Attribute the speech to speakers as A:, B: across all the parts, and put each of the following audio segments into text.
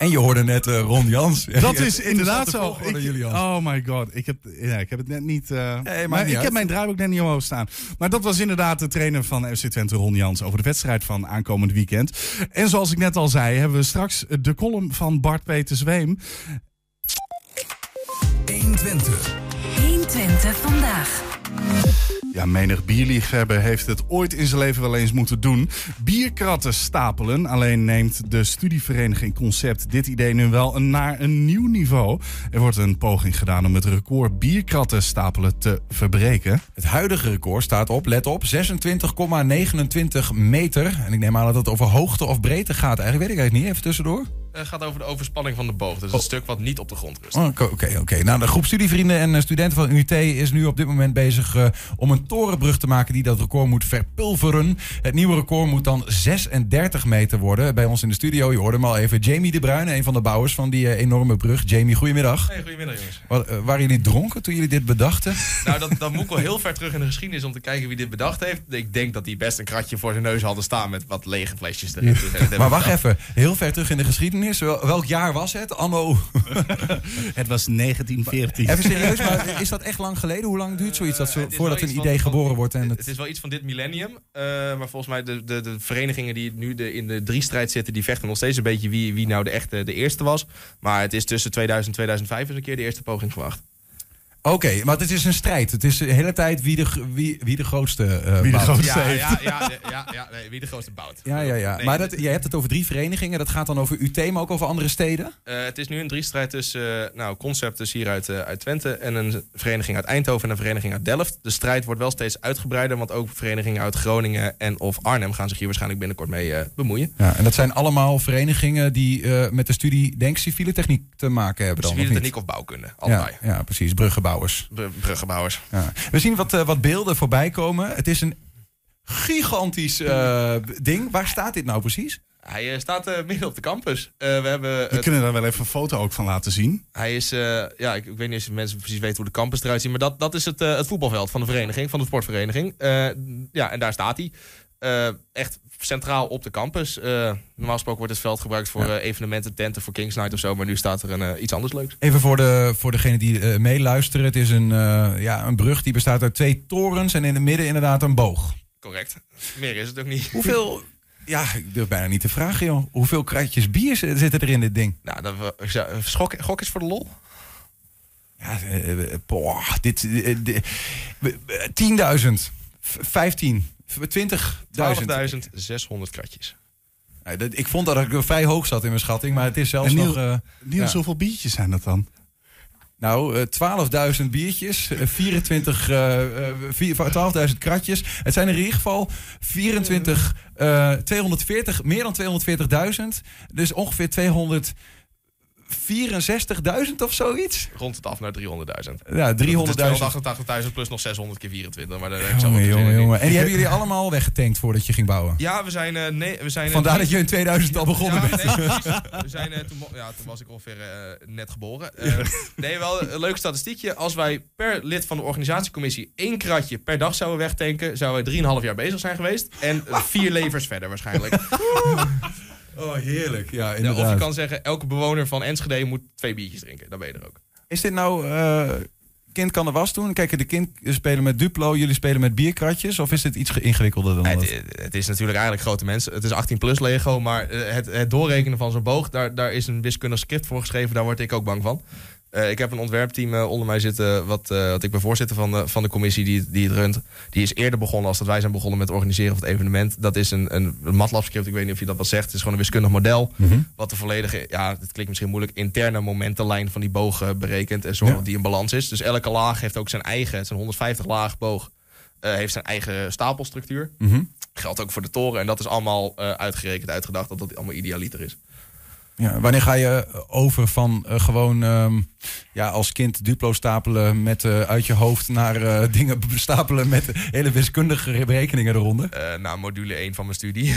A: En je hoorde net uh, Ron Jans.
B: Dat is inderdaad zo.
A: Ik,
B: jullie oh my god, ik heb, ja, ik heb het net niet. Uh, nee, maar niet ik heb mijn draaiboek net niet omhoog staan. Maar dat was inderdaad de trainer van FC Twente, Ron Jans, over de wedstrijd van aankomend weekend. En zoals ik net al zei, hebben we straks de column van Bart Peter Zweem.
C: 120. 120 vandaag.
B: Ja, menig bierliefhebber heeft het ooit in zijn leven wel eens moeten doen. Bierkratten stapelen. Alleen neemt de studievereniging Concept dit idee nu wel naar een nieuw niveau. Er wordt een poging gedaan om het record bierkratten stapelen te verbreken.
A: Het huidige record staat op, let op, 26,29 meter. En ik neem aan dat het over hoogte of breedte gaat. Eigenlijk weet ik eigenlijk niet, even tussendoor.
D: Het gaat over de overspanning van de boog. Dus een oh. stuk wat niet op de grond rust.
A: Oké, oké. Okay, Nou, de groep studievrienden en eh, studenten van UT is nu op dit moment bezig uh, om een torenbrug te maken die dat record moet verpulveren. Het nieuwe record moet dan 36 meter worden. Bij ons in de studio, je hoorde hem al even, Jamie de Bruin, een van de bouwers van die uh, enorme brug. Jamie, goedemiddag.
D: Hey, goedemiddag jongens.
A: Wat, waren jullie dronken toen jullie dit bedachten?
D: Nou, dat, dat moet ik wel heel ver terug in de geschiedenis om te kijken wie dit bedacht heeft. Ik denk dat die best een kratje voor zijn neus hadden staan met wat lege flesjes erin.
A: maar wacht even, heel ver terug in de geschiedenis. Welk jaar was het? Anno.
B: het was 1914.
A: Even serieus, maar is dat echt lang geleden? Hoe lang duurt zoiets dat zo, voordat een idee geboren wordt? En
D: het... het... is wel iets van dit millennium. Uh, maar volgens mij de, de, de verenigingen die nu de, in de drie strijd zitten, die vechten nog steeds een beetje wie, wie nou de echte de eerste was. Maar het is tussen 2000 en 2005 is een keer de eerste poging gewacht.
A: Oké, maar het is een strijd. Het is de hele tijd wie de, wie, wie de grootste uh,
B: Wie de grootste
D: ja,
B: heeft.
D: Ja, ja, ja, ja nee, wie de grootste bouwt.
A: Ja, ja, ja. maar dat, jij hebt het over drie verenigingen. Dat gaat dan over UT, maar ook over andere steden?
D: Uh, het is nu een drie-strijd tussen uh, nou, Concept dus hier uit, uit Twente... en een vereniging uit Eindhoven en een vereniging uit Delft. De strijd wordt wel steeds uitgebreider... want ook verenigingen uit Groningen en of Arnhem... gaan zich hier waarschijnlijk binnenkort mee bemoeien.
A: Ja, en dat zijn allemaal verenigingen die met de studie, denk civiele techniek te maken hebben dan,
D: Civiele techniek of bouwkunde, allebei.
A: Ja, ja precies. Bruggenbouwers.
D: bruggenbouwers.
A: Ja. We zien wat, uh, wat beelden voorbij komen. Het is een gigantisch uh, ding. Waar staat dit nou precies?
D: Hij uh, staat midden op de campus. we hebben
B: we kunnen daar wel even een foto ook van laten zien.
D: Hij is, ja, ik, ik, weet niet of mensen precies weten hoe de campus eruit ziet, maar dat, dat is het, het voetbalveld van de vereniging, van de sportvereniging. ja, en daar staat hij. Echt centraal op de campus. Uh, normaal gesproken wordt het veld gebruikt voor ja. uh, evenementen, tenten voor Kings Night of zo. Maar nu staat er een, iets anders leuks.
A: Even voor, de, voor degene die meeluisteren. Het is een, ja, een brug die bestaat uit twee torens en in het midden inderdaad een boog.
D: Correct. Meer is het ook niet.
A: Hoeveel... Ja, ik durf bijna niet te vragen, joh. Hoeveel kratjes bier zitten er in dit ding?
D: Nou, dat, schok, gok is voor de lol.
A: Ja, boah, dit... 10.000. 15.
D: 20.000. 12.600 kratjes.
A: ik vond dat ik vrij hoog zat in mijn schatting, maar het is zelfs
B: Niel,
A: nog... Uh,
B: Niels, ja. hoeveel biertjes zijn dat dan?
A: Nou, uh, 12.000 biertjes, uh, 24, uh, 12.000 kratjes. Het zijn er in ieder geval 24, 240, meer dan 240.000. Dus ongeveer 200... 64.000 of zoiets?
D: Rond het af naar 300.000.
A: Ja,
D: 388.000 plus nog 600 keer 24. Maar daar
A: jongen, jongen, jongen. En die hebben jullie allemaal weggetankt voordat je ging bouwen?
D: Ja, we zijn... Uh, nee, we zijn
A: Vandaar dat je in 2000 al begonnen
D: ja,
A: bent.
D: Nee, we zijn, uh, toen, ja, toen was ik ongeveer uh, net geboren. nee, wel een leuk statistiekje. Als wij per lid van de organisatiecommissie één kratje per dag zouden wegtanken... zouden wij 3,5 jaar bezig zijn geweest. En vier levers verder waarschijnlijk.
A: Oh, heerlijk. Ja,
D: ja, of je kan zeggen, elke bewoner van Enschede moet twee biertjes drinken. Dan ben je er ook.
A: Is dit nou... Uh, kind kan de was doen? Kijk, de kind spelen met Duplo, jullie spelen met bierkratjes? Of is dit iets ingewikkelder dan dat?
D: Het, het, is natuurlijk eigenlijk grote mensen. Het is 18 plus Lego, maar het, het doorrekenen van zo'n boog... Daar, daar is een wiskundig script voor geschreven. Daar word ik ook bang van. Uh, ik heb een ontwerpteam uh, onder mij zitten, wat, uh, wat ik ben voorzitter van de, van de commissie die, die het runt. Die is eerder begonnen als dat wij zijn begonnen met het organiseren van het evenement. Dat is een, een, een MATLAB script, ik weet niet of je dat wat zegt. Het is gewoon een wiskundig model. Mm -hmm. Wat de volledige, ja, het klinkt misschien moeilijk, interne momentenlijn van die boog berekent. En zorgt ja. dat die in balans is. Dus elke laag heeft ook zijn eigen, het is een 150 laag boog. heeft zijn eigen stapelstructuur. Mm -hmm. Geldt ook voor de toren. En dat is allemaal uitgerekend, uitgedacht, dat dat allemaal idealiter is.
A: Ja, wanneer ga je over van uh, gewoon um, ja, als kind Duplo stapelen met uh, uit je hoofd naar uh, dingen stapelen met hele wiskundige berekeningen eronder?
D: nou, module 1 van mijn studie.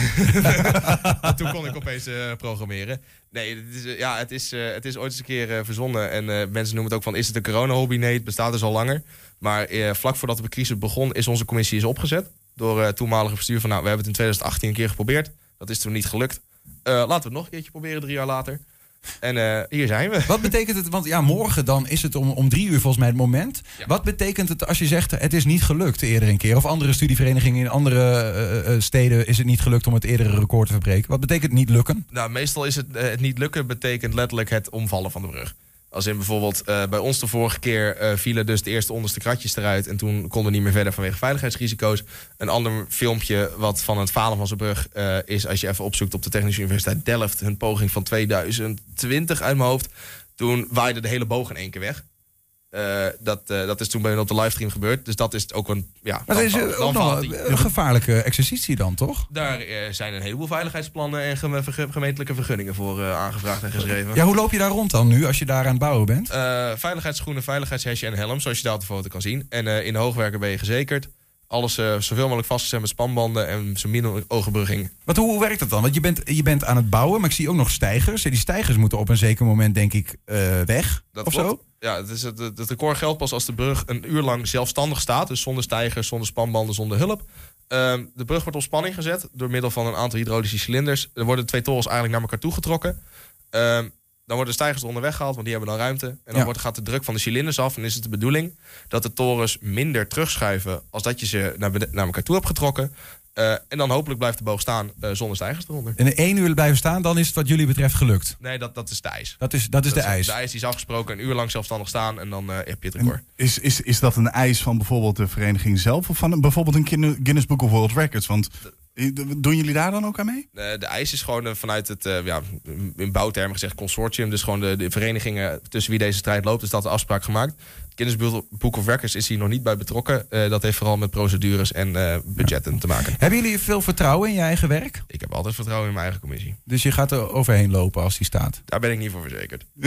D: Toen kon ik opeens programmeren. Nee, het is, ja, het, is, het is ooit eens een keer verzonnen. En mensen noemen het ook van, is het een corona-hobby? Nee, het bestaat dus al langer. Maar vlak voordat de crisis begon, is onze commissie is opgezet. Door het toenmalige bestuur van, nou, we hebben het in 2018 een keer geprobeerd. Dat is toen niet gelukt. Uh, laten we het nog een keertje proberen, drie jaar later. En eh, hier zijn we.
A: Wat betekent het? Want ja, morgen dan is het om, om drie uur volgens mij het moment.
D: Ja.
A: Wat betekent het als je zegt het is niet gelukt eerder een keer? Of andere studieverenigingen in andere eh, eh, steden is het niet gelukt om het eerdere record te verbreken? Wat betekent niet lukken?
D: Nou, meestal is het, eh, het niet lukken betekent letterlijk het omvallen van de brug. Als in bijvoorbeeld eh, bij ons de vorige keer eh, vielen dus de eerste onderste kratjes eruit. En toen konden we niet meer verder vanwege veiligheidsrisico's. Een ander filmpje wat van het falen van zijn brug eh, is als je even opzoekt op de Technische Universiteit Delft. Hun poging van 2020 uit mijn hoofd. Toen waaide de hele boog in één keer weg. Eh, dat, eh, dat is toen bij hun op de livestream gebeurd. Dus dat is ook een. Ja,
A: Maar is
D: dan-
A: eh, ook nog een gevaarlijke exercitie dan, toch?
D: Daar zijn een heleboel veiligheidsplannen en geme- gemeentelijke vergunningen voor aangevraagd en geschreven.
A: Ja, hoe loop je daar rond dan nu als je daar aan het bouwen bent?
D: Veiligheidsschoenen, veiligheidshesje en helm, zoals je daar op de foto kan zien. En in de hoogwerker ben je gezekerd. Alles eh, zoveel mogelijk vastgezet met spanbanden en zo min mogelijk ogenbrugging.
A: Wat, hoe, hoe werkt dat dan? Want je bent, je bent aan het bouwen, maar ik zie ook nog stijgers. En die stijgers moeten op een zeker moment, denk ik, eh, weg.
D: Dat
A: of
D: klopt.
A: zo?
D: Ja, het, is het, het record geldt pas als de brug een uur lang zelfstandig staat. Dus zonder stijgers, zonder spanbanden, zonder hulp. Ehm, de brug wordt op spanning gezet door middel van een aantal hydraulische cilinders. Er worden twee torens eigenlijk naar elkaar toe getrokken. Dan worden de stijgers eronder weggehaald, want die hebben dan ruimte. En dan
A: Ja.
D: wordt, gaat de druk van de cilinders af. En is het de bedoeling dat de torens minder terugschuiven... als dat je ze naar, naar elkaar toe hebt getrokken. Eh, en dan hopelijk blijft de boog staan eh, zonder stijgers eronder.
A: En in één uur blijven staan, dan is het wat jullie betreft gelukt.
D: Nee, dat, dat is de ijs.
A: Dat is, dat is de ijs.
D: De ijs die is afgesproken, een uur lang zelfstandig staan... en dan eh, heb je het record.
B: En is, is, is dat een eis van bijvoorbeeld de vereniging zelf of van een- bijvoorbeeld een Guinness- Guinness Book of World Records? Want doen jullie daar dan ook aan mee?
D: De eis is gewoon vanuit het, ja, in bouwtermen gezegd, consortium. Dus gewoon de, de verenigingen tussen wie deze strijd loopt. Dus dat de afspraak gemaakt. Guinness Book of Records is hier nog niet bij betrokken. Eh, dat heeft vooral met procedures en eh, budgetten te maken.
A: Hebben jullie veel vertrouwen in je eigen werk?
D: Ik heb altijd vertrouwen in mijn eigen commissie.
A: Dus je gaat er overheen lopen als die staat.
D: Daar ben ik niet voor verzekerd.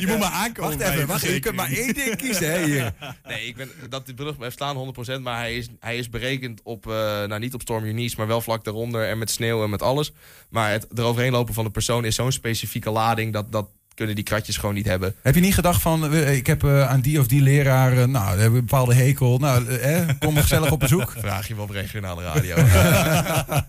B: Je moet maar aankomen. bij je verzekering.
A: één ding kiezen. Hè, hier.
D: Nee, ik ben, dat die brug blijft staan 100%. Maar hij is, hij is berekend op, eh, nou niet op Storm Eunice, maar wel vlak daaronder. En met sneeuw en met alles. Maar het eroverheen lopen van de persoon is zo'n specifieke lading. Dat, dat kunnen die kratjes gewoon niet hebben.
A: Heb je niet gedacht van, ik heb eh, aan die of die leraar, eh, nou, we hebben een bepaalde hekel. Nou, eh, kom gezellig op bezoek.
D: Vraag je wel op regionale radio.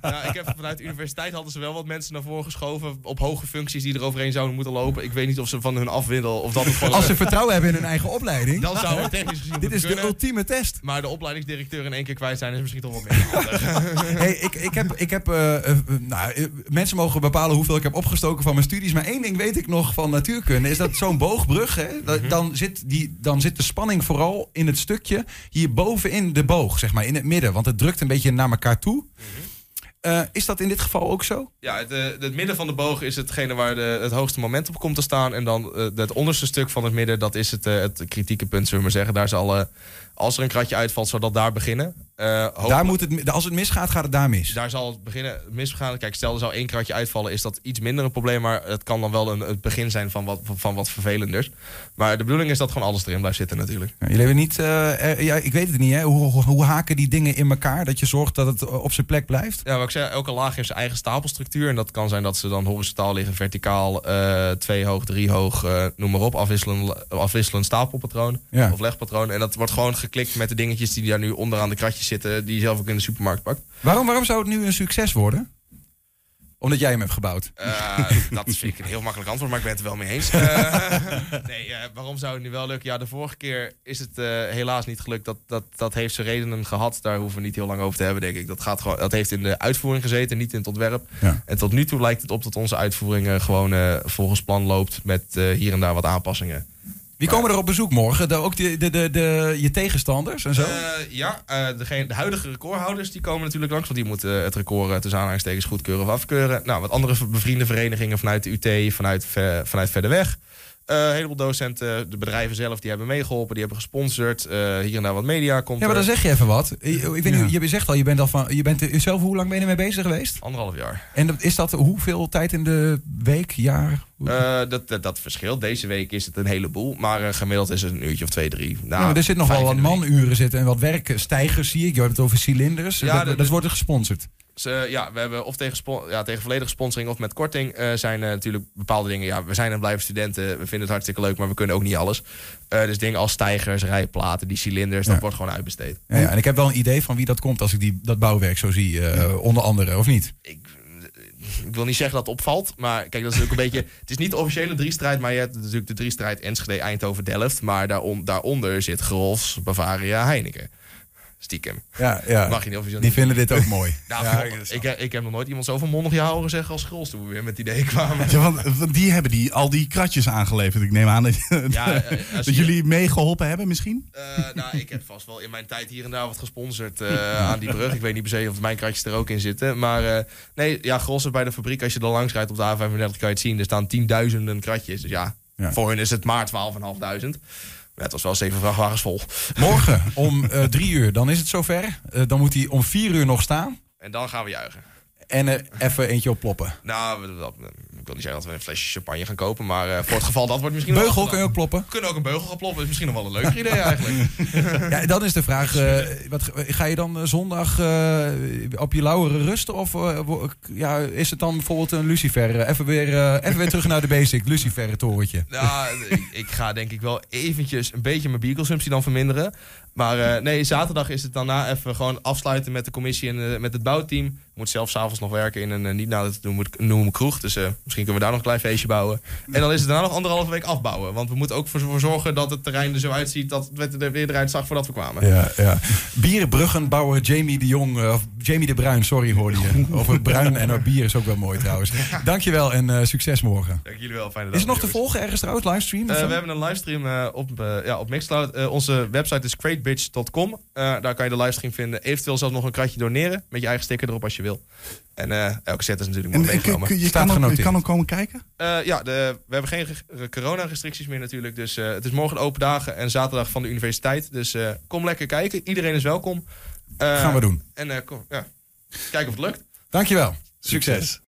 D: ja, ik heb vanuit de universiteit hadden ze wel wat mensen naar voren geschoven op hoge functies die er overheen zouden moeten lopen. Ik weet niet of ze van hun afwindel of dat van
A: Als ze vertrouwen hebben in hun eigen opleiding.
D: dan zou het technisch gezien
A: Dit is de ultieme test.
D: Maar de opleidingsdirecteur in één keer kwijt zijn is misschien toch wat meer.
A: Hey, ik, ik heb, ik heb eh, nou, mensen mogen bepalen hoeveel ik heb opgestoken van mijn studies. Maar één ding weet ik nog van natuurkunde. Is dat zo'n boogbrug, hè, dat- dan, zit die, dan zit de spanning vooral in het stukje hier bovenin de boog, zeg maar, in het midden. Want het drukt een beetje naar elkaar toe. Eh, is dat in dit geval ook zo?
D: Ja, het, eh, het midden van de boog is hetgene waar de, het hoogste moment op komt te staan. En dan eh, het onderste stuk van het midden, dat is het, het kritieke punt, zullen we maar zeggen. Daar zal, eh, als er een kratje uitvalt, zal dat daar beginnen. Eh,
A: Daar moet het, als het misgaat, gaat het daar mis.
D: Daar zal het beginnen misgaan. Kijk, stel er zou één kratje uitvallen, is dat iets minder een probleem. Maar het kan dan wel een, het begin zijn van wat, van wat vervelenders. Maar de bedoeling is dat gewoon alles erin blijft zitten natuurlijk.
A: Ja, jullie hebben niet, eh, eh, ja, ik weet het niet, hè? Hoe, hoe, hoe haken die dingen in elkaar dat je zorgt dat het op zijn plek blijft?
D: Ja, wat ik zei, elke laag heeft zijn eigen stapelstructuur. En dat kan zijn dat ze dan horizontaal liggen, verticaal, twee hoog, drie hoog, noem maar op. Afwisselend, afwisselend stapelpatroon
A: Ja.
D: of legpatroon. En dat wordt gewoon geklikt met de dingetjes die daar nu onderaan de kratjes zitten. Die je zelf ook in de supermarkt pakt.
A: Waarom, waarom zou het nu een succes worden? Omdat jij hem hebt gebouwd.
D: Eh, dat vind ik een heel makkelijk antwoord, maar ik ben het er wel mee eens. Eh, nee, eh, waarom zou het nu wel lukken? Ja, de vorige keer is het helaas niet gelukt. Dat, dat, dat heeft zijn redenen gehad. Daar hoeven we niet heel lang over te hebben, denk ik. Dat, gaat gewoon, dat heeft in de uitvoering gezeten, niet in het ontwerp.
A: Ja.
D: En tot nu toe lijkt het op dat onze uitvoering gewoon volgens plan loopt... met hier en daar wat aanpassingen.
A: Wie komen er op bezoek morgen? Ook de, de, de, de, je tegenstanders en zo?
D: Eh, ja, eh, de huidige recordhouders die komen natuurlijk langs. Want die moeten het record eh, tussen aanhalingstekens goedkeuren of afkeuren. Nou, wat andere bevriende verenigingen vanuit de UT, vanuit, vanuit verder weg. Eh, een heleboel docenten, de bedrijven zelf, die hebben meegeholpen. Die hebben gesponsord. Eh, hier en daar wat media komt
A: ja, maar dan
D: er.
A: zeg je even wat. Ik, ik weet
B: Ja.
A: niet, je zegt al, je bent al van, je bent er zelf, hoe lang ben je ermee bezig geweest?
D: Anderhalf jaar.
A: En is dat hoeveel tijd in de week, jaar?
D: Eh, dat, dat, dat verschilt. Deze week is het een heleboel. Maar gemiddeld is het een uurtje of twee, drie. Nou,
A: ja, maar er zit nog wel wat manuren zitten en wat werk. Stijgers zie ik. Je hebt het over cilinders.
D: Ja,
A: dat,
D: dat-
A: dat wordt er gesponsord.
D: Dus, ja, we hebben of tegen, ja, tegen volledige sponsoring of met korting eh, zijn eh, natuurlijk bepaalde dingen. Ja, we zijn en blijven studenten. We vinden het hartstikke leuk, maar we kunnen ook niet alles. Eh, dus dingen als stijgers, rijplaten, die cilinders,
A: Ja.
D: dat wordt gewoon uitbesteed.
A: Ja, ja, en ik heb wel een idee van wie dat komt als ik die, dat bouwwerk zo zie. onder andere, of niet?
D: Ik, ik wil niet zeggen dat het opvalt. Maar kijk, dat is ook een beetje. Het is niet de officiële drie-strijd. Maar je hebt natuurlijk de drie-strijd Enschede, Eindhoven, Delft. Maar daaron, daaronder zit Grolfs, Bavaria, Heineken. Stiekem.
A: Ja, ja.
D: Mag je niet officieel
A: Die
D: niet
A: vinden dit ook mooi.
D: Nou,
A: Ja,
D: ik, ik, ik heb nog nooit iemand zoveel mondig horen zeggen als Grols toen we weer met die idee kwamen.
B: Ja, want, want die hebben die, al die kratjes aangeleverd. Ik neem aan dat,
D: Ja, eh, als
B: dat
D: je-
B: jullie meegeholpen hebben misschien?
D: Eh, nou, ik heb vast wel in mijn tijd hier en daar wat gesponsord eh, aan die brug. Ik weet niet per se of mijn kratjes er ook in zitten. Maar eh, nee, ja, Grols bij de fabriek, als je er langs rijdt op de A35, kan je het zien. Er staan tienduizenden kratjes. Dus ja,
A: Ja.
D: voor hun is het maar 12.500. Ja, het was wel zeven vrachtwagens vol.
A: Morgen om eh, drie uur, dan is het zover. Eh, dan moet hij om vier uur nog staan.
D: En dan gaan we juichen.
A: En er even eentje op ploppen.
D: Nou, dat, wil niet zeggen dat we een flesje champagne gaan kopen. Maar eh, voor het geval dat wordt misschien
A: Beugel
D: wel
A: kun je ook ploppen.
D: We kunnen ook een beugel gaan ploppen. is misschien nog wel een leuker idee eigenlijk.
A: Ja, dan is de vraag, eh, wat, ga je dan eh, zondag op je lauwere rusten? Of ja, is het dan bijvoorbeeld een Lucifer? Even, weer, even weer terug naar de basic, Lucifer torentje.
D: Nou, ik, ik ga denk ik wel eventjes een beetje mijn bierconsumptie dan verminderen. Maar eh, nee, zaterdag is het daarna even gewoon afsluiten met de commissie en eh, met het bouwteam. Moet zelf s'avonds nog werken in een eh, niet nou te noemen, noemen kroeg. Dus misschien kunnen we daar nog een klein feestje bouwen. En dan is het daarna nog anderhalve week afbouwen. Want we moeten ook voor zorgen dat het terrein er zo uitziet dat het er weer eruit zag voordat we kwamen.
A: Ja, ja. Bierbruggenbouwer Jamie de Jong, of Jamie de Bruin, sorry hoorde je. Over bruin en over bier is ook wel mooi trouwens. Dankjewel en succes morgen.
D: Dank jullie wel, fijne dag.
A: Is het nog te volgen ergens trouwens, livestream?
D: we hebben een livestream op, ja, op Mixcloud. Onze website is cratebitch.com. Eh, daar kan je de livestream vinden. Eventueel zelfs nog een kratje doneren. Met je eigen sticker erop als je wil. En eh, elke set is natuurlijk mooi
B: en,
D: meegenomen.
B: kun- je,
A: Staat
B: kan ook, je kan ook komen kijken?
D: Eh, ja, de, we hebben geen re- corona-restricties meer natuurlijk. Dus eh, het is morgen open dagen en zaterdag van de universiteit. Dus eh, kom lekker kijken. Iedereen is welkom. Eh,
A: Gaan we doen.
D: En eh, kom, ja, kijken of het lukt.
A: Dankjewel. Succes.